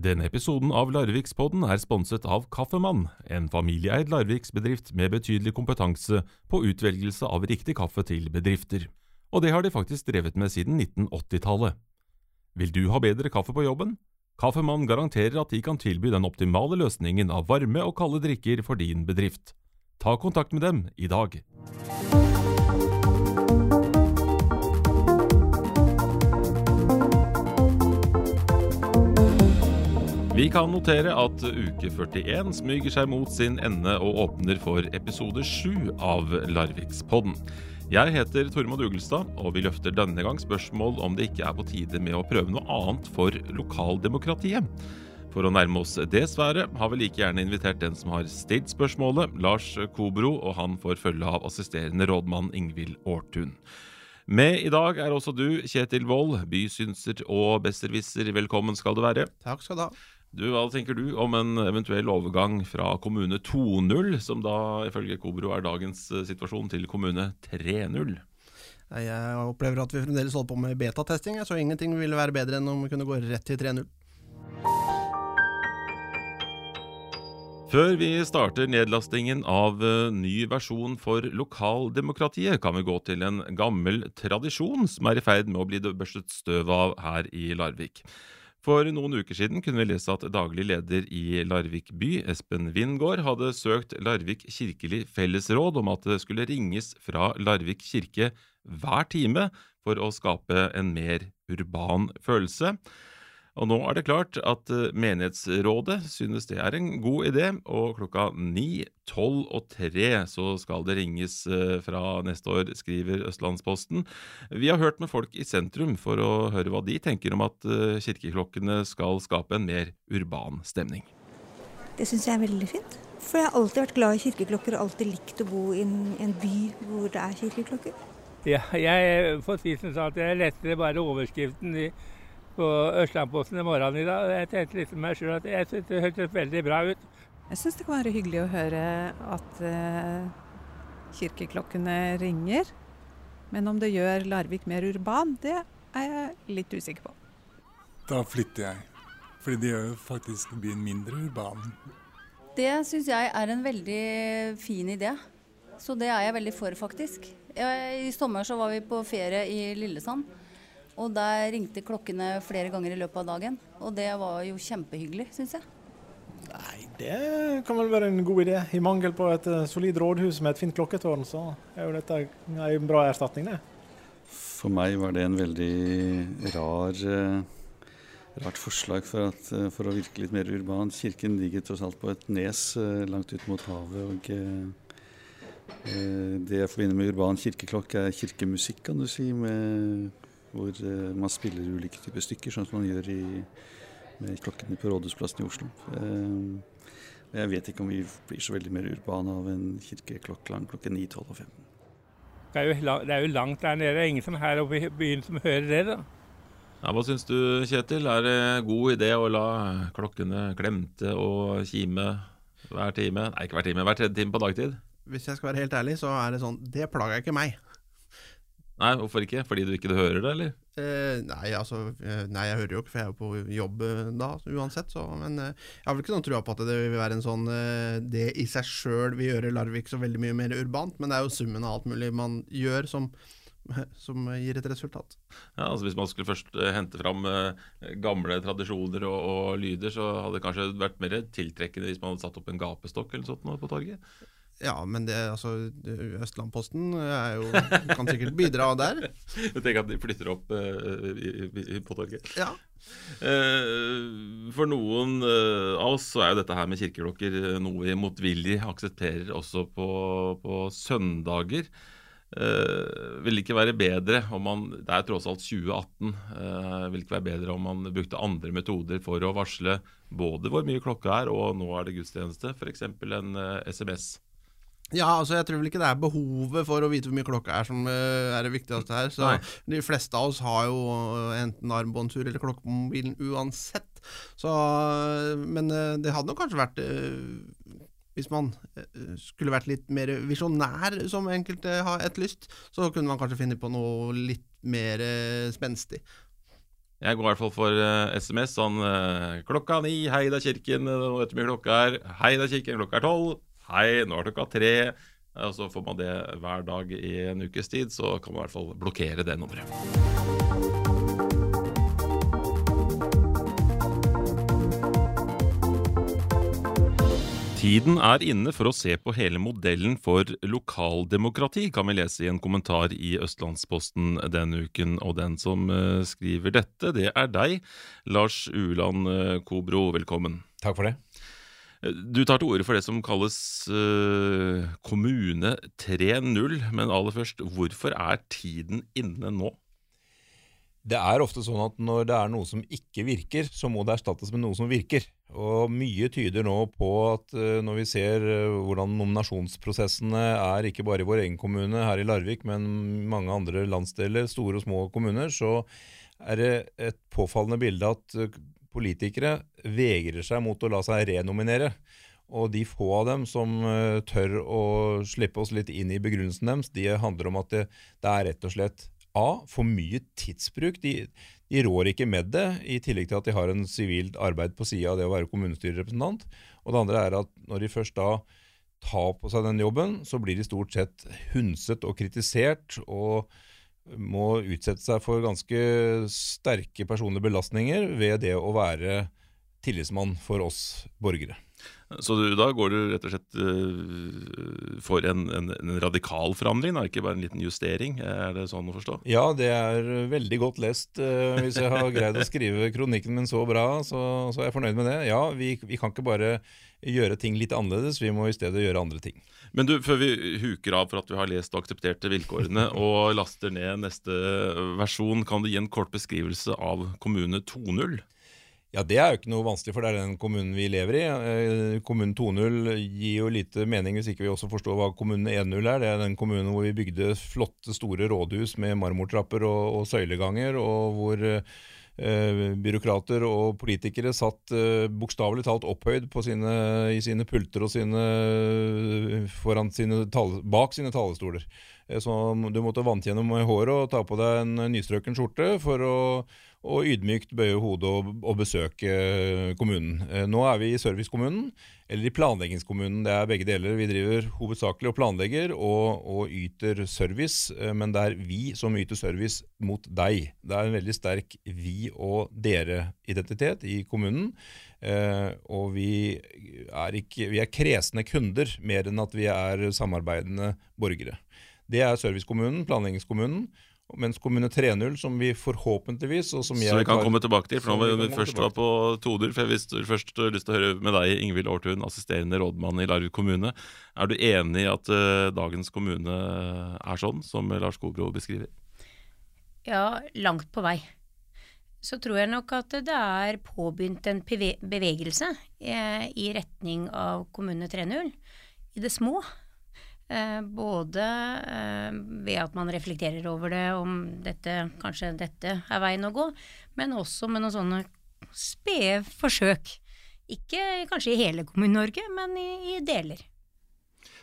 Denne episoden av Larvikspodden er sponset av Kaffemann, en familieeid Larviksbedrift med betydelig kompetanse på utvelgelse av riktig kaffe til bedrifter. Og det har de faktisk drevet med siden 1980-tallet. Vil du ha bedre kaffe på jobben? Kaffemann garanterer at de kan tilby den optimale løsningen av varme og kalde drikker for din bedrift. Ta kontakt med dem i dag. Vi kan notere at uke 41 smyger seg mot sin ende og åpner for episode 7 av Larvikspodden. Jeg heter Tormod Ugelstad, og vi løfter denne gang spørsmål om det ikke er på tide med å prøve noe annet for lokaldemokratiet. For å nærme oss det sværet har vi like gjerne invitert den som har stilt spørsmålet, Lars Kobro, og han får følge av assisterende rådmann Ingvild Aartun. Med i dag er også du, Kjetil Wold, bysynser og besserwisser. Velkommen skal du være. Takk skal du ha. Du, Hva tenker du om en eventuell overgang fra kommune 2.0, som da ifølge Kobro er dagens eh, situasjon, til kommune 3.0? Nei, Jeg opplever at vi fremdeles holder på med betatesting, så ingenting ville være bedre enn om vi kunne gå rett til 3.0. Før vi starter nedlastingen av eh, ny versjon for lokaldemokratiet, kan vi gå til en gammel tradisjon som er i ferd med å bli børstet støv av her i Larvik. For noen uker siden kunne vi lese at daglig leder i Larvik by, Espen Wingård, hadde søkt Larvik kirkelig fellesråd om at det skulle ringes fra Larvik kirke hver time for å skape en mer urban følelse. Og nå er det klart at eh, menighetsrådet synes det er en god idé, og klokka ni, tolv og tre så skal det ringes eh, fra neste år, skriver Østlandsposten. Vi har hørt med folk i sentrum for å høre hva de tenker om at eh, kirkeklokkene skal skape en mer urban stemning. Det syns jeg er veldig fint. For jeg har alltid vært glad i kirkeklokker og alltid likt å bo i en, by hvor det er kirkeklokker. Ja, jeg får si som sånn at jeg leste bare overskriften i på Østlandposten i morgen i dag. Jeg tenkte litt meg selv at jeg synes det hørtes veldig bra ut. Jeg syns det kan være hyggelig å høre at uh, kirkeklokkene ringer. Men om det gjør Larvik mer urban, det er jeg litt usikker på. Da flytter jeg. Fordi det gjør jo faktisk byen mindre urban. Det syns jeg er en veldig fin idé. Så det er jeg veldig for, faktisk. I sommer så var vi på ferie i Lillesand. Og der ringte klokkene flere ganger i løpet av dagen. Og det var jo kjempehyggelig, syns jeg. Nei, det kan vel være en god idé. I mangel på et uh, solid rådhus med et fint klokketårn, så er jo dette en bra erstatning, det. For meg var det en veldig rar, uh, rart forslag for, at, uh, for, å virke litt mer urban. Kirken ligger tross alt på et nes langt ut mot havet. og det jeg forbinder med urban kirkeklokke, er kirkemusikk, kan du si. med hvor eh, man spiller ulike typer stykker, sånn som man gjør i, med klokkene på Rådhusplassen i Oslo. Eh, jeg vet ikke om vi blir så veldig mer urbane av en kirkeklokkelang klokke 9, 12 og 15. Det er, jo, det er jo langt der nede. Det er ingen som her oppe i byen som hører det. da. Ja, hva syns du, Kjetil? Er det god idé å la klokkene klemte og kime hver time? Nei, ikke hver time, hver tredje time på dagtid? Hvis jeg skal være helt ærlig, så er det sånn Det plager ikke meg. Nei, hvorfor ikke? Fordi du ikke hører det, eller? Eh, nei, altså, eh, nei, jeg hører jo ikke, for jeg er jo på jobb eh, da, uansett. Så, men eh, jeg har vel ikke noen trua på at det vil være en sånn Det i seg sjøl vil gjøre Larvik så veldig mye mer urbant, men det er jo summen av alt mulig man gjør som, som gir et resultat. Ja, altså Hvis man skulle først hente fram gamle tradisjoner og, og, lyder, så hadde det kanskje vært mer tiltrekkende hvis man hadde satt opp en gapestokk eller sånt på torget? Ja, men det, altså, Østlandposten er jo, kan sikkert bidra der. Tenker at de flytter opp uh, i, i, på torget. Ja. Uh, for noen uh, av oss så er jo dette her med kirkeklokker noe vi motvillig aksepterer også på, på søndager. Uh, vil ikke være bedre om man Det er tross alt 2018. Uh, vil ikke være bedre om man brukte andre metoder for å varsle både hvor mye klokka er, og nå er det gudstjeneste, f.eks. en uh, SMS. Ja, altså jeg tror vel ikke det er behovet for å vite hvor mye klokka er som uh, er det viktigste her. Så Nei. De fleste av oss har jo uh, enten armbåndsur eller klokke på mobilen uansett. Så, uh, men det hadde nok kanskje vært Hvis man skulle vært litt mer visjonær, som enkelte har etterlyst, så kunne man kanskje finne på noe litt mer spenstig. Jeg går i hvert fall for uh, SMS sånn uh, Klokka ni, hei er kirken, nå vet du hvor mye klokka er. Hei er kirken, klokka er tolv. Hei, nå er klokka tre. Og så får man det hver dag i en ukes tid, så kan man i hvert fall blokkere det nummeret. Tiden er inne for å se på hele modellen for lokaldemokrati, kan vi lese i en kommentar i Østlandsposten denne uken. Og den som uh, skriver dette, det er deg, Lars Uland uh, Kobro. Velkommen. Takk for det. Du tar til orde for det som kalles uh, Kommune 3.0. Men aller først, hvorfor er tiden inne nå? Det er ofte sånn at når det er noe som ikke virker, så må det erstattes med noe som virker. Og mye tyder nå på at når vi ser hvordan nominasjonsprosessene er, ikke bare i vår egen kommune her i Larvik, men mange andre landsdeler, store og små kommuner, så er det et påfallende bilde at politikere vegrer seg mot å la seg renominere. Og de få av dem som tør å slippe oss litt inn i begrunnelsen deres, de handler om at det, det er rett og slett A. For mye tidsbruk. De, de, rår ikke med det, i tillegg til at de har en sivilt arbeid på sida av det å være kommunestyrerepresentant. Og det andre er at når de først da tar på seg den jobben, så blir de stort sett hundset og kritisert. og må utsette seg for ganske sterke personlige belastninger ved det å være tillitsmann for oss borgere. Så du, da går du rett og slett uh, for en, en, en, radikal forandring, da, ikke bare en liten justering? Er det sånn å forstå? Ja, det er veldig godt lest. Uh, hvis jeg har greid å skrive kronikken min så bra, så, så er jeg fornøyd med det. Ja, vi, vi, kan ikke bare gjøre ting litt annerledes, vi må i stedet gjøre andre ting. Men du, før vi huker av for at vi har lest og akseptert vilkårene og laster ned neste versjon, kan du gi en kort beskrivelse av Kommune 2.0? Ja, Det er jo ikke noe vanskelig, for det er den kommunen vi lever i. Eh, kommunen 2.0 gir jo lite mening hvis ikke vi også forstår hva kommunen 1.0 er. Det er den kommunen hvor vi bygde flotte, store rådhus med marmortrapper og, og søyleganger, og hvor eh, byråkrater og politikere satt eh, bokstavelig talt opphøyd sine, i sine pulter og sine, sine tale, bak sine talestoler. Eh, så du måtte vanne gjennom håret og ta på deg en nystrøken skjorte for å og ydmykt bøye hodet og, og, besøke kommunen. Eh, nå er vi i servicekommunen, eller i planleggingskommunen. Det er begge deler. Vi driver hovedsakelig og planlegger og, og, yter service, eh, men det er vi som yter service mot deg. Det er en veldig sterk vi og dere-identitet i kommunen. Eh, og vi er, ikke, vi er kresne kunder mer enn at vi er samarbeidende borgere. Det er servicekommunen, planleggingskommunen. Mens kommune 3.0, som vi forhåpentligvis og som Så vi kan tar, komme tilbake til, for nå var vi først var på 2.0. For jeg har først lyst til å høre med deg, Ingvild Aartun, assisterende rådmann i Larvik kommune. Er du enig i at uh, dagens kommune er sånn, som Lars Kobro beskriver? Ja, langt på vei. Så tror jeg nok at det er påbegynt en bevegelse eh, i retning av kommune 3.0 i det små. Eh, både eh, ved at man reflekterer over det, om dette, kanskje dette er veien å gå, men også med noen sånne spede forsøk. Ikke kanskje i hele Kommune-Norge, men i, i, deler.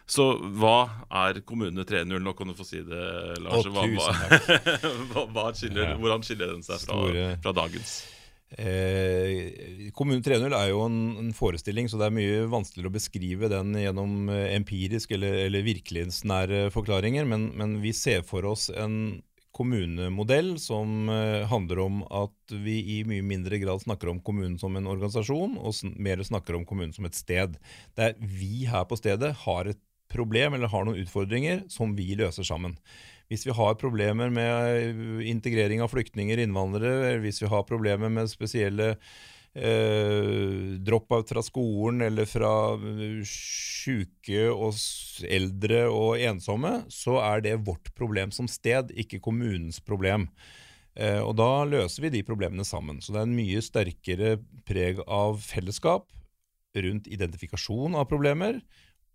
Så hva er Kommune 3.0? Nå kan du få si det, Lars. Å, hva, hva, skiller, hvordan skiller den seg fra, fra dagens? Eh, Kommune 3.0 er jo en, en, forestilling, så det er mye vanskeligere å beskrive den gjennom eh, empirisk eller, eller virkelighetsnære forklaringer, men, men, vi ser for oss en kommunemodell som eh, handler om at vi i mye mindre grad snakker om kommunen som en organisasjon, og mer snakker om kommunen som et sted. Der vi her på stedet har et problem eller har noen utfordringer som vi løser sammen. Hvis vi har problemer med eh, integrering av flyktninger, innvandrere, hvis vi har problemer med spesielle eh, drop-out fra skolen eller fra sjuke syke og eldre og ensomme, så er det vårt problem som sted, ikke kommunens problem. Eh, og da løser vi de problemene sammen. Så det er en mye sterkere preg av fellesskap rundt identifikasjon av problemer,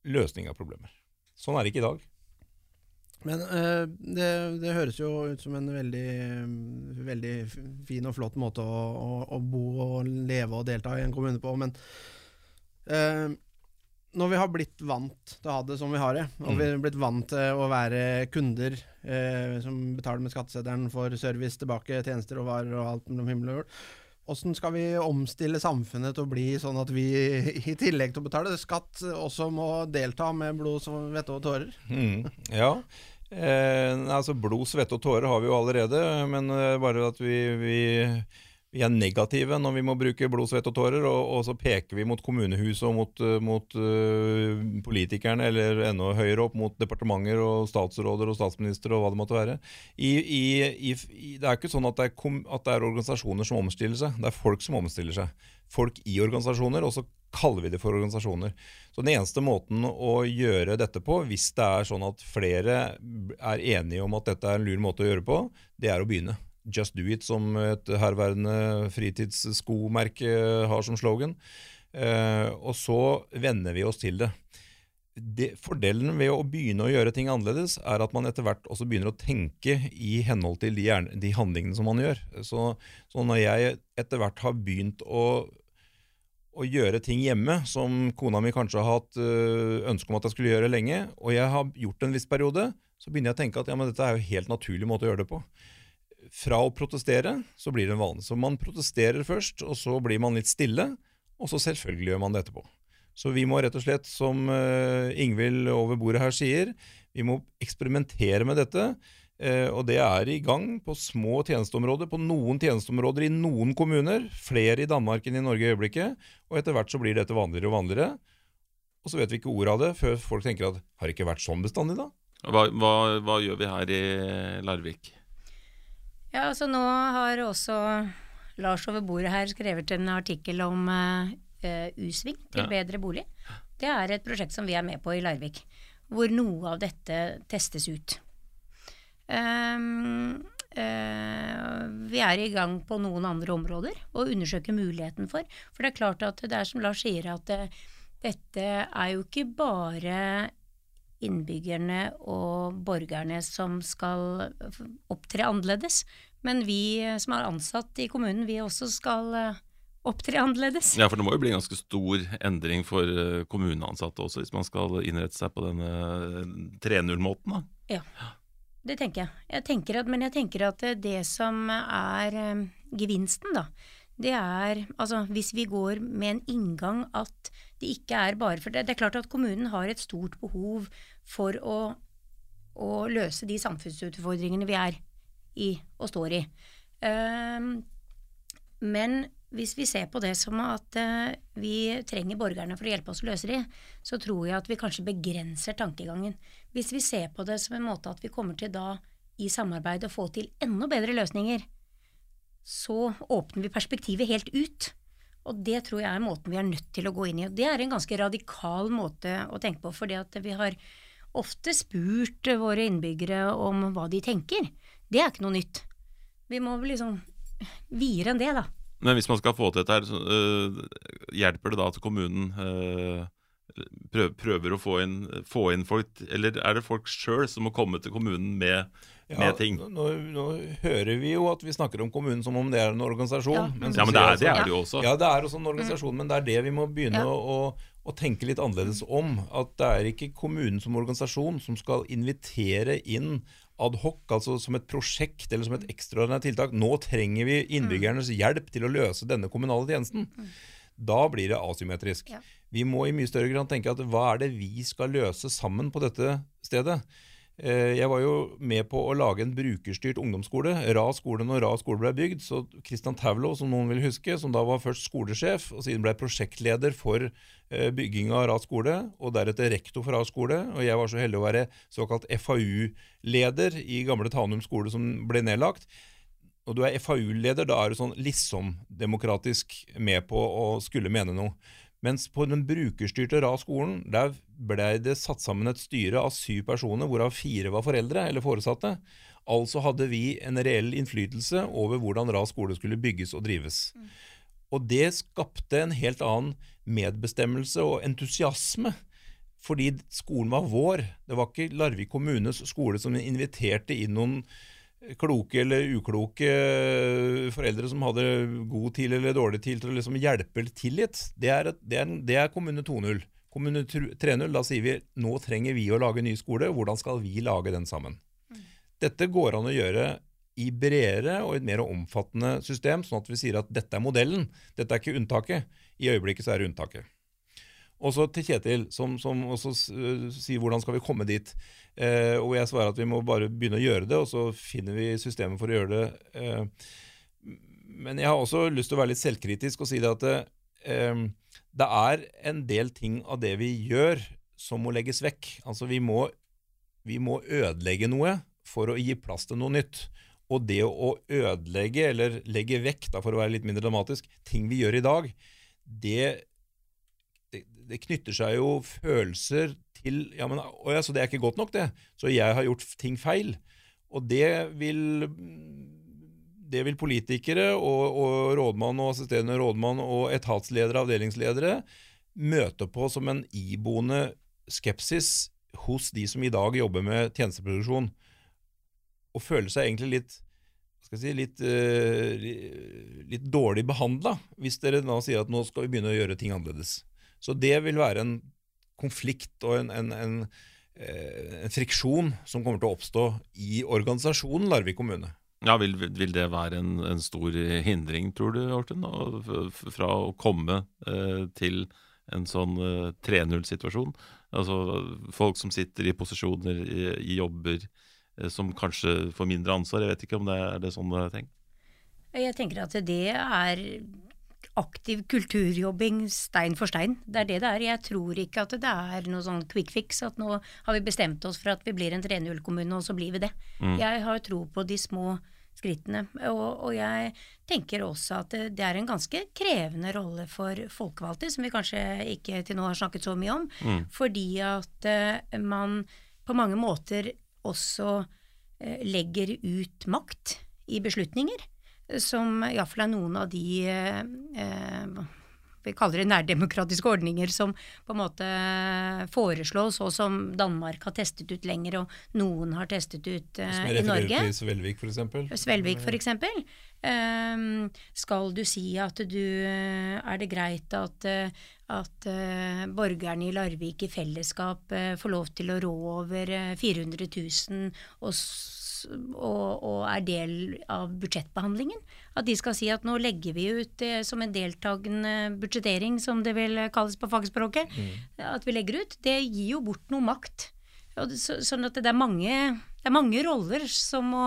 løsning av problemer. Sånn er det ikke i dag. Men uh, det, det, høres jo ut som en veldig, veldig fin og flott måte å, å, å, bo og leve og delta i en kommune på, men uh, når vi har blitt vant til å ha det som vi har det, og vi har blitt vant til å være kunder eh, som betaler med skatteseddelen for service tilbake, tjenester og varer og alt mellom himmel og jord, hvordan skal vi omstille samfunnet til å bli sånn at vi i tillegg til å betale skatt, også må delta med blod, svette og tårer? Mm, ja. Eh, altså Blod, svette og tårer har vi jo allerede, men eh, bare at vi, vi vi er negative når vi må bruke blod, svett og tårer, og, og, så peker vi mot kommunehuset og mot, eh, mot uh, politikerne, eller enda høyere opp mot departementer og statsråder og statsministre og hva det måtte være. I, i, i, det er ikke sånn at det er, at det er, organisasjoner som omstiller seg, det er folk som omstiller seg. Folk i organisasjoner, og så kaller vi det for organisasjoner. Så Den eneste måten å gjøre dette på, hvis det er sånn at flere er enige om at dette er en lur måte å gjøre på, det er å begynne. Just Do It, som et herværende fritidsskomerke har som slogan. Eh, og så venner vi oss til det. det. Fordelen ved å begynne å gjøre ting annerledes, er at man etter hvert også begynner å tenke i henhold til de, de handlingene som man gjør. Så, så, når jeg etter hvert har begynt å, å gjøre ting hjemme som kona mi kanskje har hatt eh, ønske om at jeg skulle gjøre lenge, og jeg har gjort en viss periode, så begynner jeg å tenke at ja, men dette er jo helt naturlig måte å gjøre det på fra å protestere, så blir det en vane. Så man protesterer først, og så blir man litt stille, og så selvfølgelig gjør man det etterpå. Så vi må rett og slett, som uh, Ingvild over bordet her sier, vi må eksperimentere med dette. Uh, og det er i gang på små tjenesteområder, på noen tjenesteområder i noen kommuner. Flere i Danmark enn i Norge i øyeblikket. Og etter hvert så blir dette vanligere og vanligere. Og så vet vi ikke ordet av det før folk tenker at har det ikke vært sånn bestandig, da? Hva, hva, hva gjør vi her i Larvik? Ja, altså nå har også Lars over bordet her skrevet en artikkel om uh, U-sving til ja. bedre bolig. Det er et prosjekt som vi er med på i Larvik, hvor noe av dette testes ut. Um, uh, vi er i gang på noen andre områder og undersøker muligheten for. For det er klart at det er som Lars sier, at uh, dette er jo ikke bare innbyggerne og borgerne som skal opptre annerledes. Men vi som er ansatt i kommunen, vi også skal eh, opptre annerledes. Ja, for det må jo bli en ganske stor endring for eh, kommuneansatte også, hvis man skal innrette seg på denne 3.0-måten, da. Ja, det tenker jeg. jeg tenker at, men jeg tenker at det som er eh, gevinsten, da, det er altså hvis vi går med en inngang at det ikke er bare for det. Det er klart at kommunen har et stort behov for å, å løse de samfunnsutfordringene vi er i og står i. Um, men hvis vi ser på det som at uh, vi trenger borgerne for å hjelpe oss å løse de, så tror jeg at vi kanskje begrenser tankegangen. Hvis vi ser på det som en måte at vi kommer til da i samarbeid å få til enda bedre løsninger, så åpner vi perspektivet helt ut. Og det tror jeg er måten vi er nødt til å gå inn i. Og det er en ganske radikal måte å tenke på, fordi at vi har ofte spurt våre innbyggere om hva de tenker. Det er ikke noe nytt. Vi må vel liksom videre enn det, da. Men hvis man skal få til dette, her, så, uh, hjelper det da at kommunen uh, prøver, å få inn, få inn, folk, eller er det folk sjøl som må komme til kommunen med, ja, med ting? Nå, nå, hører vi jo at vi snakker om kommunen som om det er en organisasjon. Ja, men, ja, men det, er, det, er, det jo også. Ja, det er også en organisasjon, mm. men det er det vi må begynne å, å, å, tenke litt annerledes om. At det er ikke kommunen som organisasjon som skal invitere inn adhoc, altså som et prosjekt eller som et ekstraordinært tiltak. Nå trenger vi innbyggernes hjelp til å løse denne kommunale tjenesten. Da blir det asymmetrisk. Vi må i mye større grad tenke at hva er det vi skal løse sammen på dette stedet? Eh, jeg var jo med på å lage en brukerstyrt ungdomsskole, Ra skole, når Ra skole ble bygd. Så Kristian Taulo, som noen vil huske, som da var først skolesjef, og siden ble prosjektleder for eh, bygging av Ra skole, og deretter rektor for Ra skole. Og jeg var så heldig å være såkalt FAU-leder i gamle Tanum skole, som ble nedlagt. Og du er FAU-leder, da er du sånn liksom-demokratisk med på å skulle mene noe. Mens på den brukerstyrte RA-skolen der ble det satt sammen et styre av syv personer, hvorav fire var foreldre eller foresatte. Altså hadde vi en reell innflytelse over hvordan RA skole skulle bygges og drives. Mm. Og det skapte en helt annen medbestemmelse og entusiasme. Fordi skolen var vår. Det var ikke Larvik kommunes skole som inviterte inn noen kloke eller ukloke foreldre som hadde god tid eller dårlig tid til å liksom hjelpe til litt, det er, det er, det er kommune 2.0. Kommune 3.0, da sier vi nå trenger vi å lage ny skole, hvordan skal vi lage den sammen? Dette går an å gjøre i bredere og et mer omfattende system, sånn at vi sier at dette er modellen, dette er ikke unntaket. I øyeblikket så er det unntaket. Og så til Kjetil, som, som også uh, sier hvordan skal vi komme dit. Eh, og jeg svarer at vi må bare begynne å gjøre det, og så finner vi systemet for å gjøre det. Eh, men jeg har også lyst til å være litt selvkritisk og si det at eh, det er en del ting av det vi gjør, som må legges vekk. Altså vi må, vi må ødelegge noe for å gi plass til noe nytt. Og det å ødelegge, eller legge vekk, da for å være litt mindre dramatisk, ting vi gjør i dag, det, det, det knytter seg jo følelser til ja, men, å ja, Så det er ikke godt nok, det. Så jeg har gjort ting feil. Og det vil det vil politikere og, og rådmann og assisterende rådmann og etatsledere, avdelingsledere, møte på som en iboende skepsis hos de som i dag jobber med tjenesteproduksjon og føler seg egentlig litt si, litt, uh, litt dårlig behandla hvis dere da sier at nå skal vi begynne å gjøre ting annerledes. Så det vil være en konflikt og en, en, en, uh, en friksjon som kommer til å oppstå i organisasjonen Larvik kommune. Ja, vil, vil, det være en, en, stor hindring, tror du, Orten, fra å komme uh, til en sånn 3-0-situasjon? Altså folk som sitter i posisjoner, i, i jobber, Eh, som kanskje får mindre ansvar. Jeg vet ikke om det er det sånn det er tenkt? Jeg tenker at det er aktiv kulturjobbing stein for stein. Det er det det er. Jeg tror ikke at det er noe sånn quick fix. At nå har vi bestemt oss for at vi blir en 3-0-kommune, og så blir vi det. Mm. Jeg har tro på de små skrittene. Og, og, jeg tenker også at det, det, er en ganske krevende rolle for folkevalgte, som vi kanskje ikke til nå har snakket så mye om. Mm. Fordi at uh, man på mange måter også uh, legger ut makt i beslutninger, som iallfall er noen av de eh, vi kaller det nærdemokratiske ordninger som på en måte foreslås, og som Danmark har testet ut lenger, og noen har testet ut uh, i Norge. Til Svelvik, f.eks.? Svelvik, f.eks. Um, skal du si at du Er det greit at, at uh, borgerne i Larvik i fellesskap uh, får lov til å rå over 400 000 og og, og, er del av budsjettbehandlingen. At de skal si at nå legger vi ut eh, som en deltakende budsjettering, som det vil kalles på fagspråket. Mm. At vi legger ut. Det gir jo bort noe makt. Så, sånn at det er, mange, det er mange roller som må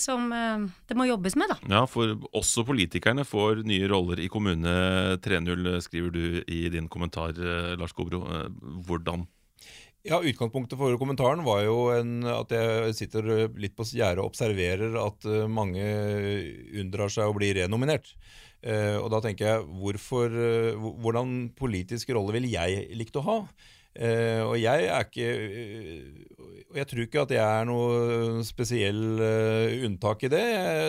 som eh, det må jobbes med, da. Ja, for også politikerne får nye roller i Kommune 3.0, skriver du i din kommentar, eh, Lars Kobro. Hvordan? Ja, Utgangspunktet for kommentaren var jo en, at jeg sitter litt på gjerdet og observerer at eh, mange unndrar seg å bli renominert. Eh, og da tenker jeg, hvorfor, eh, hvordan politisk rolle ville jeg likt å ha? Uh, og jeg er ikke uh, jeg tror ikke at jeg er noe spesiell uh, unntak i det.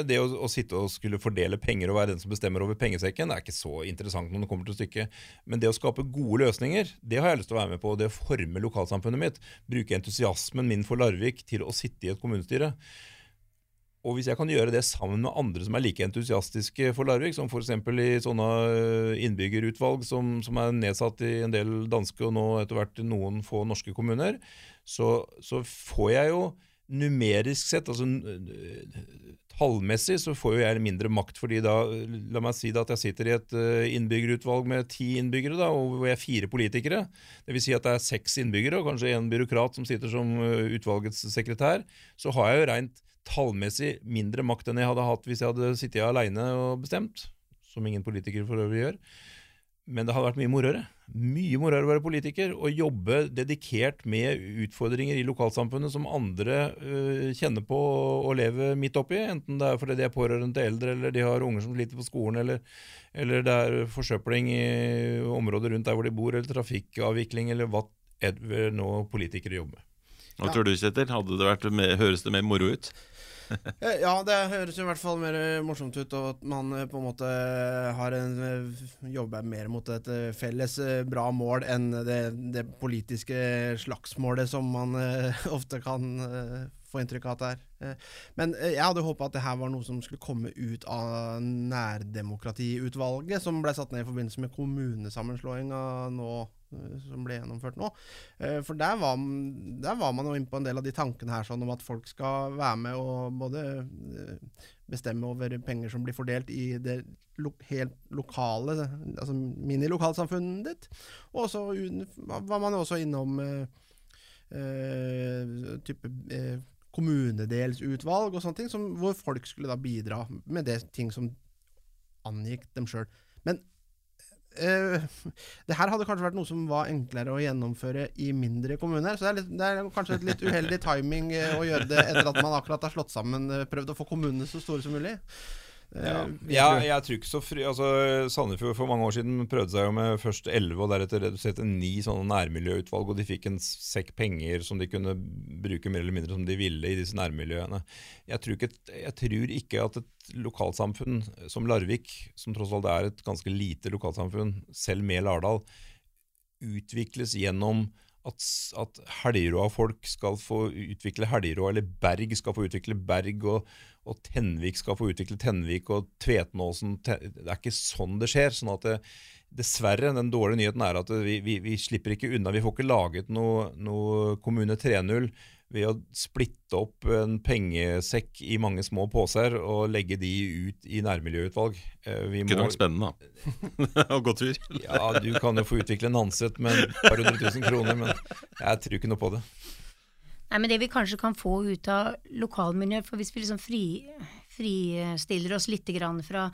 Det å, å, sitte og skulle fordele penger og være den som bestemmer over pengesekken, er ikke så interessant når det kommer til stykket. Men det å skape gode løsninger, det har jeg lyst til å være med på. Det å forme lokalsamfunnet mitt. Bruke entusiasmen min for Larvik til å sitte i et kommunestyre. Og hvis jeg kan gjøre det sammen med andre som er like entusiastiske for Larvik, som f.eks. i sånne eh, innbyggerutvalg som, som, er nedsatt i en del danske og nå etter hvert noen få norske kommuner, så, så får jeg jo numerisk sett, altså tallmessig, så får jo jeg mindre makt. fordi da, La meg si at jeg sitter i et eh, innbyggerutvalg med ti innbyggere, da, og hvor jeg er fire politikere. Dvs. Si at det er seks innbyggere og kanskje en byråkrat som sitter som eh, utvalgets sekretær. Så har jeg jo rent tallmessig mindre makt enn jeg hadde hatt hvis jeg hadde sittet aleine og bestemt, som ingen politikere for øvrig gjør. Men det hadde vært mye morere. Mye morere å være politiker og jobbe dedikert med utfordringer i lokalsamfunnet som andre uh, kjenner på og lever midt oppi. Enten det er fordi de er pårørende til eldre, eller de har unger som sliter på skolen, eller, eller det er forsøpling i området rundt der hvor de bor, eller trafikkavvikling, eller hva nå politikere jobber med. Hva tror du, Kjetil? Hadde det vært med, høres det mer moro ut? Eh, ja, det høres i hvert fall mer morsomt ut, og at man eh, på en måte har en, eh, jobber mer mot et felles bra mål enn det, det politiske slagsmålet som man ofte kan få inntrykk av at det er. Eh, men eh, jeg hadde håpa at det her var noe som skulle komme ut av nærdemokratiutvalget, som ble satt ned i forbindelse med kommunesammenslåinga nå eh, som ble gjennomført nå. For der var, der var man jo inne på en del av de tankene her sånn om at folk skal være med og både bestemme over penger som blir fordelt i det lo helt lokale, altså minilokalsamfunnet ditt. Og så var man også innom eh, type eh, kommunedelsutvalg og sånne ting, som, hvor folk skulle da bidra med det ting som angikk dem sjøl. Men Uh, det her hadde kanskje vært noe som var enklere å gjennomføre i mindre kommuner. Så det er, litt, det er kanskje et litt uheldig timing uh, å gjøre det etter at man akkurat har slått sammen, uh, prøvd å få kommunene så store som mulig. Ja. ja, jeg tror ikke så fri altså, Sandefjord for mange år siden prøvde seg jo med først elleve og deretter redusert til ni sånne nærmiljøutvalg, og de fikk en sekk penger som de kunne bruke mer eller mindre som de ville i disse nærmiljøene. Jeg tror ikke, jeg tror ikke at et lokalsamfunn som Larvik, som tross alt er et ganske lite lokalsamfunn, selv med Lardal, utvikles gjennom at, at Helgerå-folk skal få utvikle Helgerå, eller Berg skal få utvikle Berg, og, og Tenvik skal få utvikle Tenvik, og Tvetenåsen Det er ikke sånn det skjer. sånn at det, Dessverre, den dårlige nyheten er at vi, vi, vi slipper ikke unna. Vi får ikke laget noe, noe Kommune 3.0 ved å splitte opp en pengesekk i mange små poser og legge de ut i nærmiljøutvalg. Vi vi Kunne vært spennende, da. Å gå tur. ja, du kan jo få utvikle en Hanset med et par hundre tusen kroner, men jeg tror ikke noe på det. Nei, men Det vi kanskje kan få ut av lokalmiljøet, for hvis vi liksom fri, fristiller oss litt fra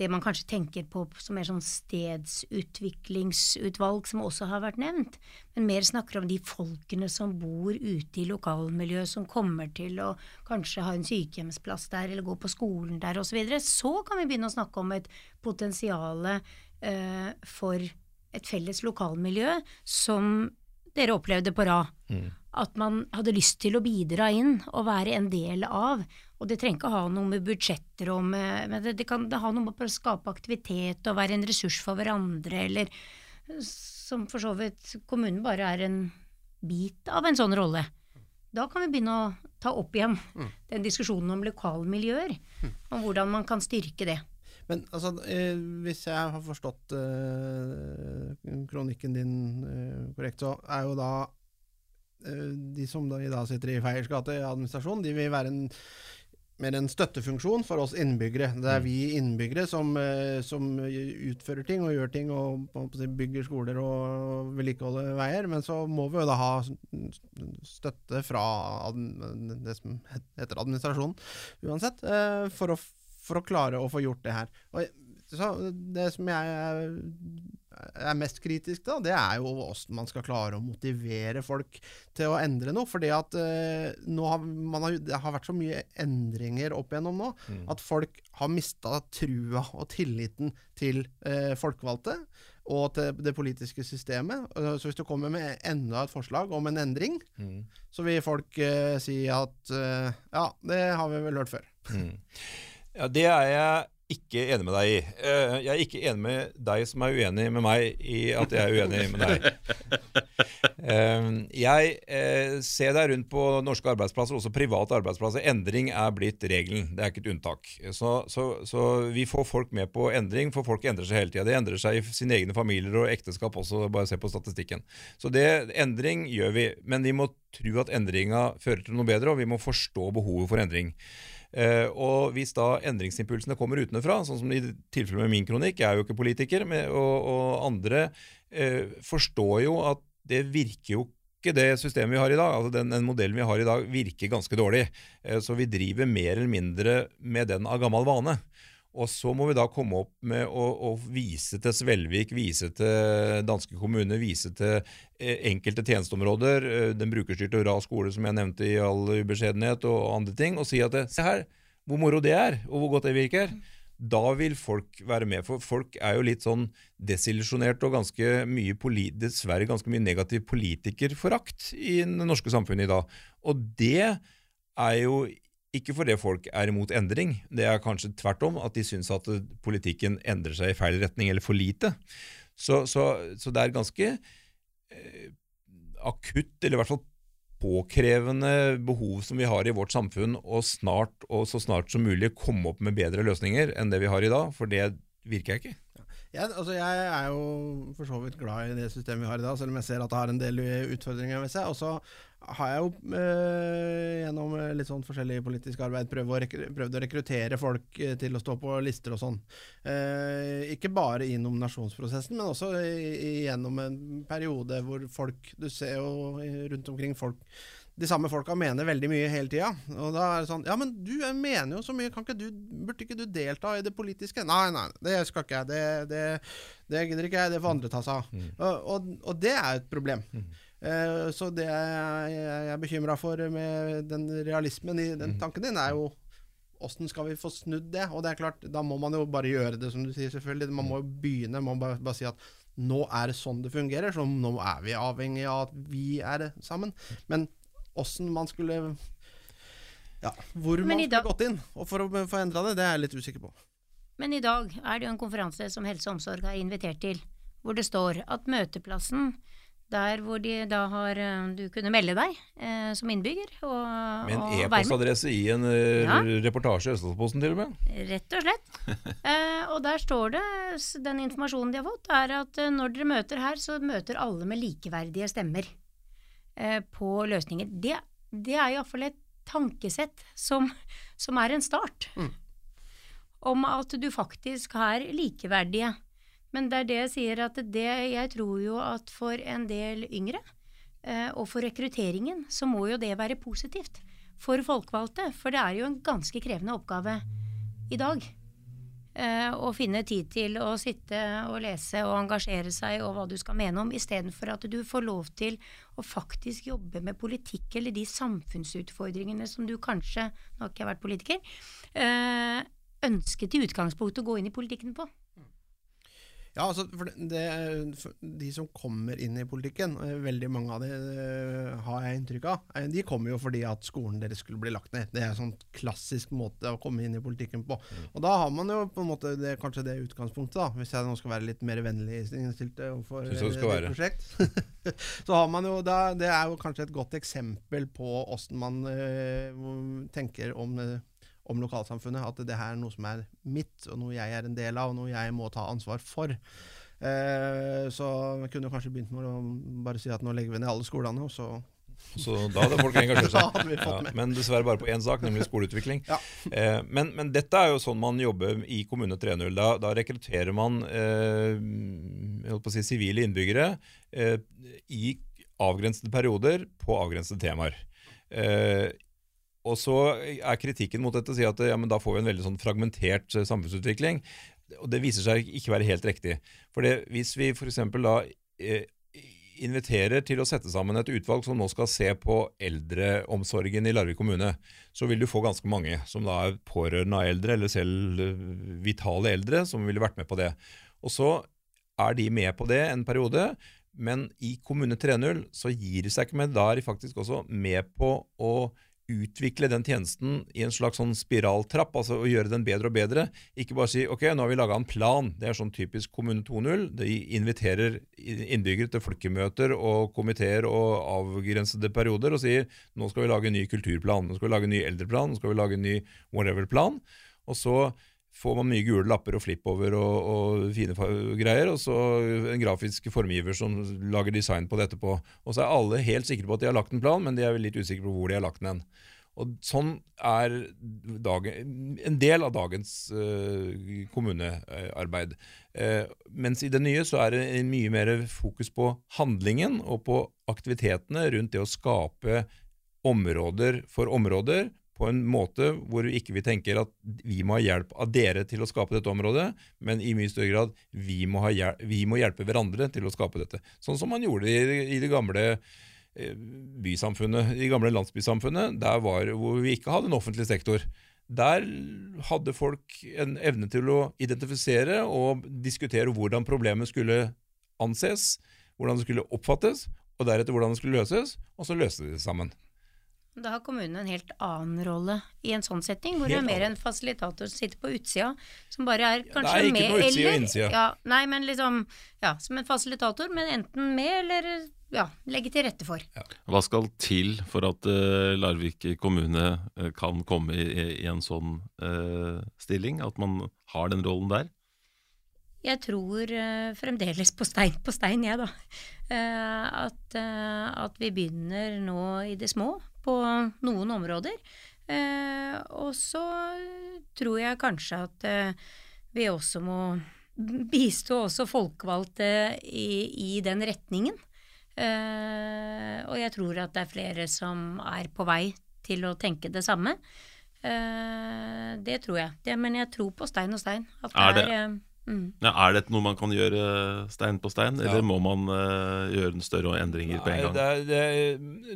det man kanskje tenker på som mer sånn stedsutviklingsutvalg, som også har vært nevnt, men mer snakker om de folkene som bor ute i lokalmiljøet, som kommer til å kanskje ha en sykehjemsplass der, eller gå på skolen der osv., så, videre, så kan vi begynne å snakke om et potensial eh, for et felles lokalmiljø som dere opplevde på rad. Mm. At man hadde lyst til å bidra inn og være en del av. Og det trenger ikke å ha noe med budsjetter og med Men det, det kan det ha noe med å skape aktivitet og være en ressurs for hverandre, eller som for så vidt kommunen bare er en bit av en sånn rolle. Da kan vi begynne å ta opp igjen mm. den diskusjonen om lokalmiljøer, mm. om hvordan man kan styrke det. Men altså, eh, hvis jeg har forstått eh, kronikken din eh, korrekt, så er jo da de som da, da sitter i Feiers gate i administrasjon, de vil være en mer en støttefunksjon for oss innbyggere. Det er mm. vi innbyggere som, eh, som utfører ting og gjør ting og bygger skoler og vedlikeholder veier. Men så må vi jo da ha støtte fra det som heter administrasjonen uansett, eh, for å for å klare å få gjort det her. Og det som jeg er mest kritisk til, det er jo hvordan man skal klare å motivere folk til å endre noe. fordi at eh, har, har, det har vært så mye endringer opp igjennom nå, mm. at folk har mista trua og tilliten til eh, folkevalgte og til det politiske systemet. Så hvis du kommer med enda et forslag om en endring, mm. så vil folk eh, si at eh, ja, det har vi vel hørt før. Mm. Ja, Det er jeg ikke enig med deg i. Eh, jeg er ikke enig med deg som er uenig med meg i at jeg er uenig med deg. Eh, jeg eh, ser deg rundt på norske arbeidsplasser, også private arbeidsplasser. Endring er blitt regelen, det er ikke et unntak. Så, så, så vi får folk med på endring, for folk endrer seg hele tida. Det endrer seg i sine egne familier og ekteskap også, bare se på statistikken. Så det, endring gjør vi, men vi må tro at endringa fører til noe bedre, og vi må forstå behovet for endring. Uh, og Hvis da endringsimpulsene kommer utenfra, sånn som i tilfellet med min kronikk, jeg er jo ikke politiker, men, og, og, andre uh, forstår jo at det virker jo ikke det systemet vi har i dag, altså den, den modellen vi har i dag, virker ganske dårlig. Uh, så vi driver mer eller mindre med den av gammel vane. Og så må vi da komme opp med å, å vise til Svelvik, vise til danske kommuner, vise til eh, enkelte tjenesteområder, eh, den brukerstyrte RA skole som jeg nevnte i all ubeskjedenhet, og andre ting, og si at det, se her, hvor moro det er, og hvor godt det virker. Da vil folk være med, for folk er jo litt sånn desillusjonerte og ganske mye dessverre ganske mye negativ politikerforakt i det norske samfunnet i dag. Og det er jo ikke fordi folk er imot endring, det er kanskje tvert om, at de syns at politikken endrer seg i feil retning, eller for lite. Så, så, så det er ganske eh, akutt, eller i hvert fall påkrevende behov som vi har i vårt samfunn, og snart og så snart som mulig komme opp med bedre løsninger enn det vi har i dag, for det virker jeg ikke. Jeg, altså jeg er jo for så vidt glad i det systemet vi har i dag, selv om jeg ser at det har en del utfordringer ved seg. Og så har jeg jo eh, gjennom litt sånn forskjellig politisk arbeid prøvd å, prøvd å rekruttere folk eh, til å stå på lister og sånn. Eh, ikke bare i nominasjonsprosessen, men også i, i, gjennom en periode hvor folk Du ser jo rundt omkring folk de samme folka mener veldig mye hele tida. Og da er det sånn Ja, men du mener jo så mye, kan ikke du, burde ikke du delta i det politiske? Nei, nei, det skal ikke jeg. Det, det, det gidder ikke jeg. Det får andre ta seg av. Mm. Og, og, og, det er et problem. Mm. Uh, så det jeg, jeg er bekymra for med den realismen i den mm. tanken din, er jo Åssen skal vi få snudd det? Og det er klart, da må man jo bare gjøre det, som du sier, selvfølgelig. Man må jo begynne. Man må bare, bare si at nå er det sånn det fungerer, så nå er vi avhengig av at vi er sammen. Men åssen man skulle Ja, hvor man skulle gått inn og for å få endra det, det er jeg litt usikker på. Men i dag er det jo en konferanse som Helse og Omsorg har invitert til, hvor det står at møteplassen der hvor de da har eh, Du kunne melde deg eh, som innbygger. Og, med en e-postadresse i en eh, ja. reportasje i Østlandsposten til og med? Rett og slett. eh, og der står det, den informasjonen de har fått, er at eh, når dere møter her, så møter alle med likeverdige stemmer. Eh, på løsninger. Det, det er iallfall et tankesett som, som, er en start. Mm. Om at du faktisk er likeverdige. Men det er det jeg sier at det Jeg tror jo at for en del yngre, eh, og for rekrutteringen, så må jo det være positivt. For folkevalgte. For det er jo en ganske krevende oppgave i dag. Eh, å finne tid til å sitte og lese og engasjere seg og hva du skal mene om, istedenfor at du får lov til å faktisk jobbe med politikk eller de samfunnsutfordringene som du kanskje, nå har ikke jeg vært politiker, eh, ønsket i utgangspunktet å gå inn i politikken på. Ja, altså, for det, for De som kommer inn i politikken, eh, veldig mange av dem eh, har jeg inntrykk av, eh, de kommer jo fordi at skolen deres skulle bli lagt ned. Det er en sånn klassisk måte å komme inn i politikken på. Mm. Og da har man jo på en måte det, kanskje det utgangspunktet, da, hvis jeg nå skal være litt mer vennlig innstilt overfor et det prosjekt. så har man jo da, Det er jo kanskje et godt eksempel på åssen man øh, tenker om øh, om lokalsamfunnet. At det her er noe som er mitt, og noe jeg er en del av, og noe jeg må ta ansvar for. Eh, så jeg kunne kanskje begynt med å bare si at nå legger vi ned alle skolene, og så så da hadde folk engasjert seg. ja, men dessverre bare på én sak, nemlig skoleutvikling. Ja. Eh, men, men, dette er jo sånn man jobber i Kommune 3.0. Da, da, rekrutterer man eh, si, sivile innbyggere eh, i avgrensede perioder på avgrensede temaer. Og så er kritikken mot dette å si at ja, da får vi en veldig sånn fragmentert eh, samfunnsutvikling. Og det viser seg ikke være helt riktig. For det, hvis vi f.eks. da eh, inviterer til å sette sammen et utvalg som nå skal se på eldreomsorgen i Larvik kommune, så vil du få ganske mange som da er pårørende av eldre, eller selv eh, vitale eldre, som ville vært med på det. Og så er de med på det en periode, men i Kommune 3.0 så gir de seg ikke med. Da er de faktisk også med på å utvikle den tjenesten i en slags sånn spiraltrapp, altså å gjøre den bedre og bedre. Ikke bare si ok, nå har vi laga en plan. Det er sånn typisk Kommune 2.0. De inviterer innbyggere til folkemøter og komiteer og avgrensede perioder og sier nå skal vi lage en ny kulturplan, nå skal vi lage en ny eldreplan, nå skal vi lage en ny whatever-plan. Og så får man mye gule lapper og flippover og, og fine greier, og så en grafisk formgiver som lager design på det etterpå. Og så er alle helt sikre på at de har lagt en plan, men de er litt usikre på hvor de har lagt den. Og Sånn er dagen, en del av dagens uh, kommunearbeid. Uh, mens i det nye så er det mye mer fokus på handlingen og på aktivitetene rundt det å skape områder for områder på en måte hvor vi ikke tenker at vi må ha hjelp av dere til å skape dette området, men i mye større grad vi må, hjelp, vi må hjelpe hverandre til å skape dette. Sånn som man gjorde i, i det gamle eh, bysamfunnet, i gamle landsbysamfunnet, der var, hvor vi ikke hadde en offentlig sektor. Der hadde folk en evne til å identifisere og diskutere hvordan problemet skulle anses, hvordan det skulle oppfattes, og deretter hvordan det skulle løses, og så løste de det sammen. Da har kommunen en helt annen rolle i en sånn setting, hvor det er mer en fasilitator som sitter på utsida, som bare er kanskje med eller Det er ikke noe utsida og innsida. Ja, nei, men liksom Ja, som en fasilitator, men enten med eller ja, legge til rette for. Hva skal til for at uh, Larvik kommune uh, kan komme i, i en sånn uh, stilling? At man har den rollen der? Jeg tror fremdeles på stein på stein, jeg, da. At, at, vi begynner nå i det små på noen områder. og så tror jeg kanskje at vi også må bistå også folkevalgte i, i den retningen. Uh, og jeg tror at det er flere som er på vei til å tenke det samme. Uh, det tror jeg. Det, men jeg tror på stein og stein. er, det, er, uh, mm. ja, er dette noe man kan gjøre stein på stein, ja. eller må man gjøre en større endringer Nei, på en gang? Det er, det er,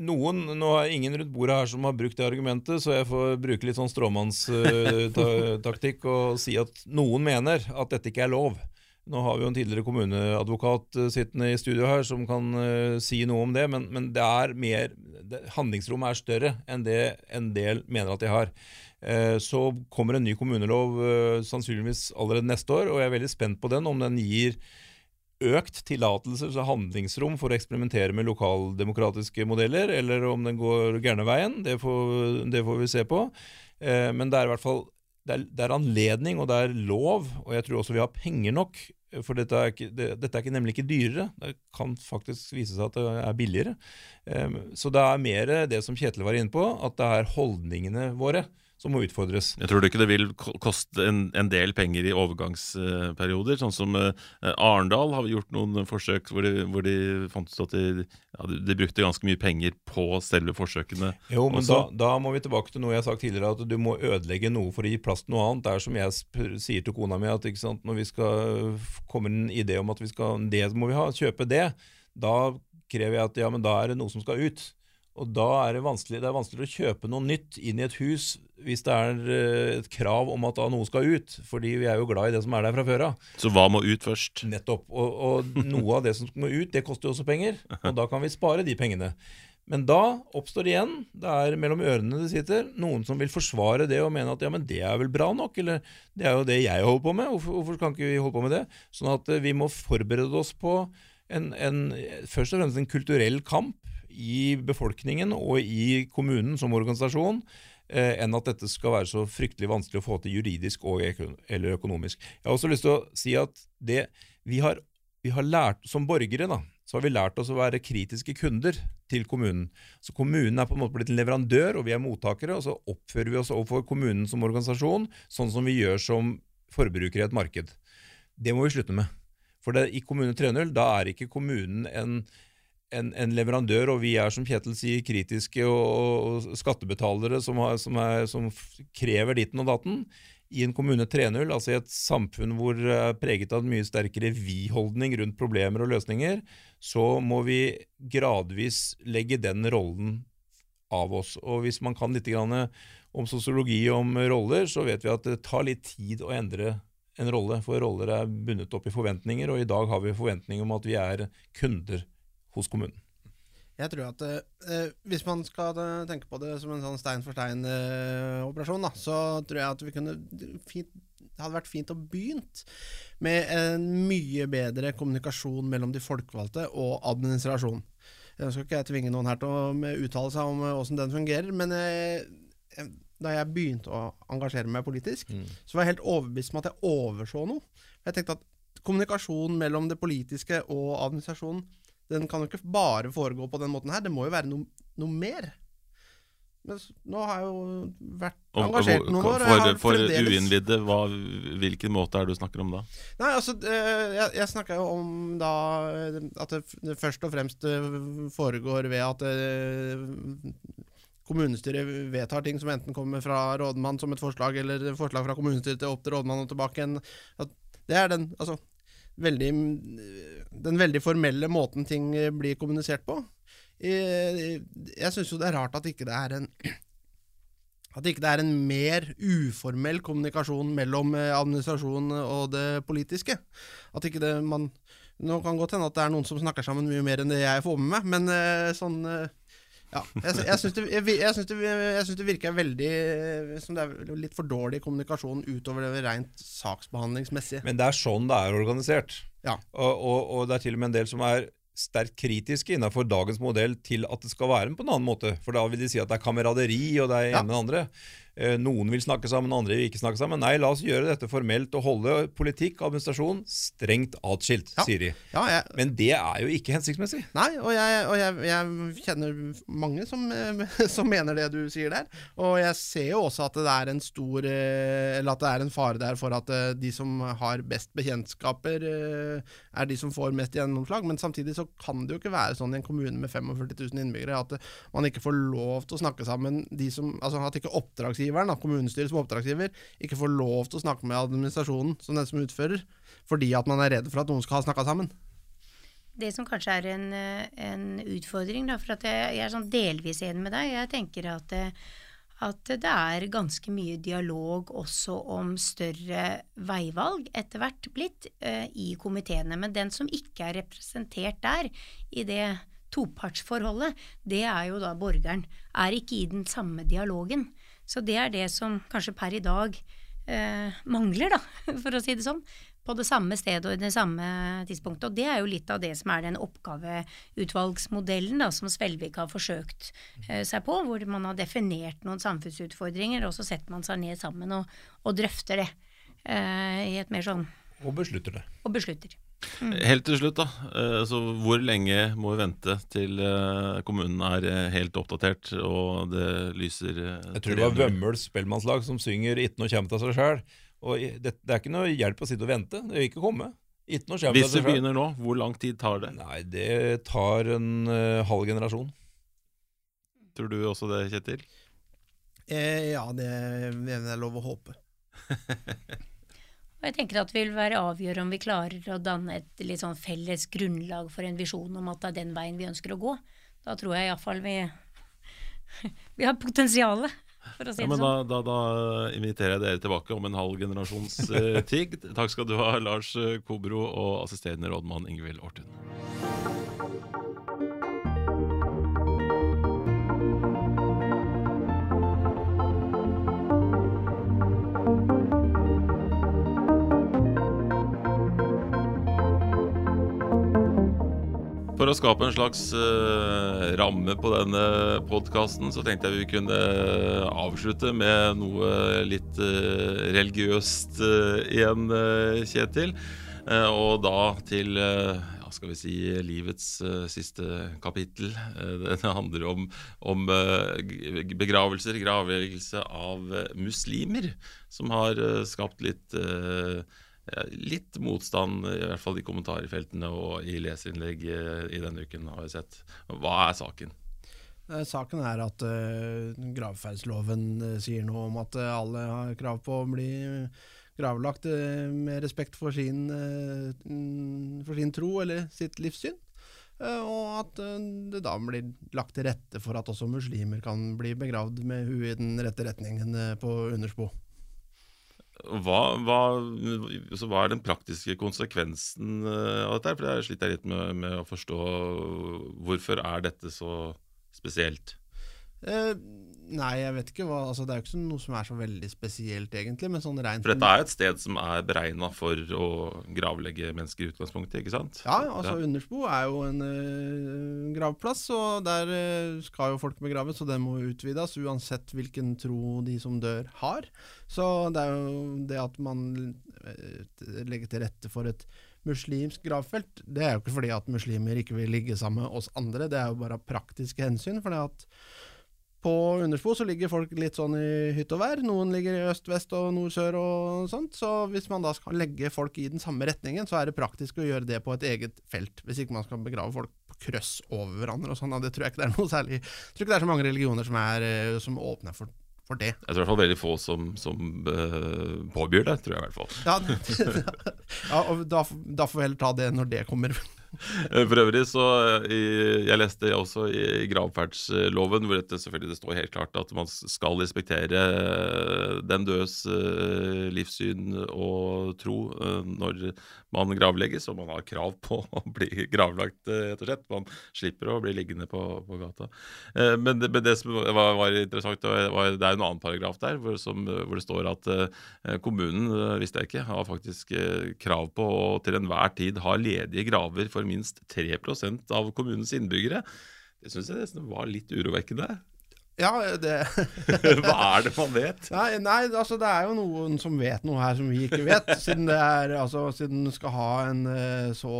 noen, Nå er ingen rundt bordet her som har brukt det argumentet, så jeg får bruke litt sånn stråmannstaktikk og si at noen mener at dette ikke er lov. Nå har vi jo en tidligere kommuneadvokat eh, sittende i studio her som kan uh, si noe om det, men, men det er mer, det, handlingsrommet er større enn det en del mener at de har. Uh, så kommer en ny kommunelov uh, sannsynligvis allerede neste år, og jeg er veldig spent på den, om den gir økt tillatelse, så handlingsrom for å eksperimentere med lokaldemokratiske modeller, eller om den går gærne veien. Det får, det får vi se på. men det er i hvert fall det er, det er, anledning, og det er lov, og jeg tror også vi har penger nok for dette er, ikke, det, dette er ikke, nemlig ikke dyrere, det kan faktisk vise seg at det er billigere. Så det er mer det som Kjetil var inne på, at det er holdningene våre som må utfordres. Jeg tror du ikke det vil koste en, en del penger i overgangsperioder? Sånn som uh, Arendal har gjort noen forsøk hvor de, hvor de fant ut at de, ja, de, brukte ganske mye penger på selve forsøkene. Jo, men da, da, må vi tilbake til noe jeg har sagt tidligere, at du må ødelegge noe for å gi plass til noe annet. Det er som jeg sier til kona mi, at sant, når vi skal komme en idé om at vi skal, det må vi ha, kjøpe det, da krever jeg at ja, men da er det noe som skal ut. Og da er det vanskelig det er vanskelig å kjøpe noe nytt inn i et hus hvis det er eh, et krav om at da noe skal ut. Fordi vi er jo glad i det som er der fra før av. Så hva må ut først? Nettopp. Og, og noe av det som må ut, det koster jo også penger. Og da kan vi spare de pengene. Men da oppstår det igjen, det er mellom ørene det sitter, noen som vil forsvare det og mene at ja, men det er vel bra nok, eller det er jo det jeg holder på med, hvorfor, hvorfor kan ikke vi holde på med det? Sånn at eh, vi må forberede oss på en, en, først og fremst en kulturell kamp i befolkningen og i kommunen som organisasjon eh, enn at dette skal være så fryktelig vanskelig å få til juridisk og eller økonomisk. Jeg har også lyst til å si at det vi har, vi har lært som borgere, da, så har vi lært oss å være kritiske kunder til kommunen. Så Kommunen er på en måte blitt en leverandør, og vi er mottakere. og Så oppfører vi oss overfor kommunen som organisasjon sånn som vi gjør som forbrukere i et marked. Det må vi slutte med. For det, i Kommune 3.0 da er ikke kommunen en, en, en, leverandør, og vi er som Kjetil sier kritiske og, og skattebetalere som, har, som, er, som, krever ditten og datten. I en kommune 3.0, altså i et samfunn hvor er preget av en mye sterkere vi-holdning rundt problemer og løsninger, så må vi gradvis legge den rollen av oss. Og hvis man kan litt om sosiologi og om roller, så vet vi at det tar litt tid å endre en rolle. For roller er bundet opp i forventninger, og i dag har vi forventninger om at vi er kunder hos kommunen. Jeg tror at eh, Hvis man skal tenke på det som en sånn stein for stein-operasjon, eh, så tror jeg at vi kunne fint, det hadde vært fint å begynt med en mye bedre kommunikasjon mellom de folkevalgte og administrasjonen. Jeg skal ikke jeg tvinge noen her til å uttale seg om åssen den fungerer, men eh, da jeg begynte å engasjere meg politisk, mm. så var jeg helt overbevist om at jeg overså noe. Jeg tenkte at kommunikasjon mellom det politiske og administrasjonen den kan jo ikke bare foregå på den måten her. Det må jo være noe, noe mer. Men nå har jeg jo vært engasjert noen år. For, for uinnvidde, hvilken måte er det du snakker om da? Nei, altså, eh, Jeg, jeg snakker jo om da at det først og fremst eh, foregår ved at eh, kommunestyret vedtar ting som enten kommer fra rådmann som et forslag, eller forslag fra kommunestyret til opp til rådmann og tilbake igjen. Det er den, altså veldig, den veldig formelle måten ting blir kommunisert på. Jeg, jeg syns jo det er rart at ikke det er en at ikke det er en mer uformell kommunikasjon mellom eh, administrasjonen og det politiske. At ikke det man Nå kan godt hende at det er noen som snakker sammen mye mer enn det jeg får med meg, men eh, sånn eh, ja, jeg, jeg syns det, det, det, virker veldig som det er litt for dårlig kommunikasjon utover det rent saksbehandlingsmessig. Men det er sånn det er organisert. Ja. Og, og, og, det er til og med en del som er sterkt kritiske innenfor dagens modell til at det skal være på en annen måte. For da vil de si at det er kameraderi og det er ene med det andre. Eh, noen vil snakke sammen, andre vil ikke snakke sammen. Nei, la oss gjøre dette formelt og holde politikk og administrasjon strengt atskilt, Ja. sier de. Ja, jeg, Men det er jo ikke hensiktsmessig. Nei, og, jeg, og jeg, jeg kjenner mange som, eh, som mener det du sier der. Og jeg ser jo også at det er en stor eh, Eller at det er en fare der for at de som har best bekjentskaper, er de som får mest gjennomslag. Men samtidig så kan det jo ikke være sånn i en kommune med 45 000 innbyggere at man ikke får lov til å snakke sammen de som Altså at ikke oppdragsgiveren, da, kommunestyret som oppdragsgiver, ikke får lov til å snakke med administrasjonen som den som utfører, fordi at man er redd for at noen skal ha snakka sammen. Det som kanskje er en, eh, en utfordring, da, for jeg, jeg er sånn delvis enig med deg. Jeg tenker at, eh, at det er ganske mye dialog også om større veivalg etter hvert blitt eh, i komiteene. Men den som ikke er representert der, i det topartsforholdet, det er jo da borgeren. Er ikke i den samme dialogen. Så det er det som kanskje per i dag eh, mangler, da, for å si det sånn. På det samme stedet og i det samme tidspunktet. Og det er jo litt av det som er den oppgaveutvalgsmodellen da, som Svelvik har forsøkt eh, seg på, hvor man har definert noen samfunnsutfordringer, og så setter man seg ned sammen og, og drøfter det eh, i et mer sånn Og beslutter det. Og beslutter. Helt til slutt, da. eh, Så hvor lenge må vi vente til eh, kommunen er eh, helt oppdatert og det lyser Jeg tror det var Vømmøls spellemannslag som synger noe kjem av seg sjæl'. Og det, det er ikke noe hjelp å sitte og vente. Det vil ikke komme. Av Hvis vi begynner nå, hvor lang tid tar det? Nei, det tar en uh, halv generasjon. Tror du også det, Kjetil? Eh, ja, det jeg lov å håpe. Og jeg tenker at det vil være avgjørende om vi klarer å danne et litt sånn felles grunnlag for en visjon om at det er den veien vi ønsker å gå. Da tror jeg iallfall vi, vi har potensialet, for å si Ja, men sånn. da, da, da inviterer jeg dere tilbake om en halv generasjons eh, tid. Takk skal du ha, Lars Kobro og assisterende rådmann Ingvild Ortun. For å skape en slags uh, ramme på denne podkasten, så tenkte jeg vi kunne avslutte med noe litt uh, religiøst uh, igjen, Kjetil. Og da til ja, skal vi si livets siste kapittel. Det, handler om, om begravelser, gravleggelse av muslimer, som har skapt litt ja, litt motstand, i hvert fall i kommentarfeltene og i leserinnlegg eh, i denne uken, har jeg sett. Hva er saken? Eh, Saken er at uh, gravferdsloven sier noe om at alle har krav på å bli gravlagt uh, med respekt for sin, mm, for sin tro eller sitt livssyn. Og at det da blir lagt til rette for at også muslimer kan bli begravd med huet i den rette retningen på undersbo. Hva, hva, hva er den praktiske konsekvensen eh, av dette? For jeg sliter litt med, med å forstå hvorfor er dette så spesielt. Eh, nei, jeg vet ikke hva altså, Det er jo ikke noe som er så veldig spesielt, egentlig. Men sånn rent For dette er et sted som er beregna for å gravlegge mennesker i utgangspunktet, ikke sant? Ja, altså Undersbo er jo en uh, gravplass, og der uh, skal jo folk begraves, og den må utvides uansett hvilken tro de som dør har. Så det er jo det at man eh, legger til rette for et muslimsk gravfelt, det er jo ikke fordi at muslimer ikke vil ligge sammen med oss andre, det er jo bare praktiske hensyn. fordi at på Undersbo så ligger folk litt sånn i hytt og vær. Noen ligger i øst, vest og nord, sør og sånt. Så hvis man da skal legge folk i den samme retningen, så er det praktisk å gjøre det på et eget felt. Hvis ikke man skal begrave folk på krøss over hverandre og sånn. Det tror jeg ikke det er noe særlig Jeg tror ikke det er så mange religioner som, er, eh, som åpner for, for det. Jeg tror i hvert fall veldig få som, som uh, påbyr det, tror jeg i hvert fall. Ja, ja og da, da får vi heller ta det når det kommer. Eh, For øvrig så eh, Jeg leste også i, gravferdsloven hvor det selvfølgelig det står helt klart at man skal respektere eh, den dødes livssyn og tro når man gravlegges, og man har krav på å bli gravlagt, rett og slett. Man slipper å bli liggende på, på gata. Men det, men det som var, var interessant, var, det er en annen paragraf der hvor, som, hvor det står at kommunen, visste jeg ikke, har faktisk krav på å til enhver tid ha ledige graver for minst 3% av kommunens innbyggere. Det syns jeg nesten var litt urovekkende. Ja, det Hva er det man vet? Nei, nei, altså det er jo noen som vet noe her som vi ikke vet. Siden det er, altså, siden du skal ha en eh, så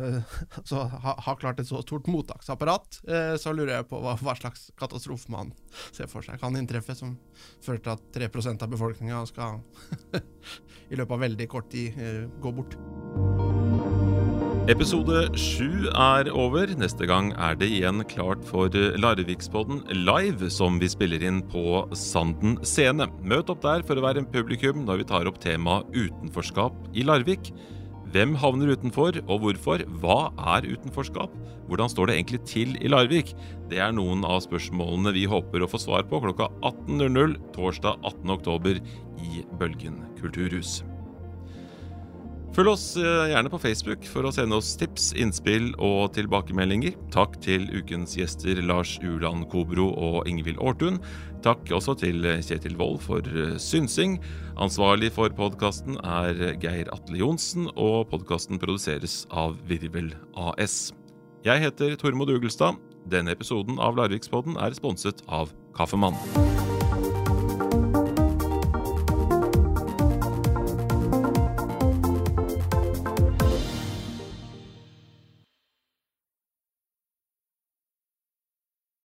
altså, ha, ha klart et så stort mottaksapparat, eh, så lurer jeg på hva, hva slags katastrofe man ser for seg kan inntreffe, som fører til at 3% av befolkninga skal i løpet av veldig kort tid eh, gå bort. Episode sju er over. Neste gang er det igjen klart for Larvikspodden live, som vi spiller inn på Sanden scene. Møt opp der for å være en publikum når vi tar opp temaet utenforskap i Larvik. Hvem havner utenfor, og hvorfor? Hva er utenforskap? Hvordan står det egentlig til i Larvik? Det er noen av spørsmålene vi håper å få svar på klokka 18.00 torsdag 18.10 i Bølgen kulturhus. Følg oss eh, gjerne på Facebook for å sende oss tips, innspill og tilbakemeldinger. Takk til ukens gjester Lars Uland Kobro og Ingvild Aartun. Takk også til Kjetil Wold for eh, synsing. Ansvarlig for podkasten er Geir Atle Johnsen, og podkasten produseres av Virvel AS. Jeg heter Tormod Ugelstad. Denne episoden av Larvikspodden er sponset av Kaffemann.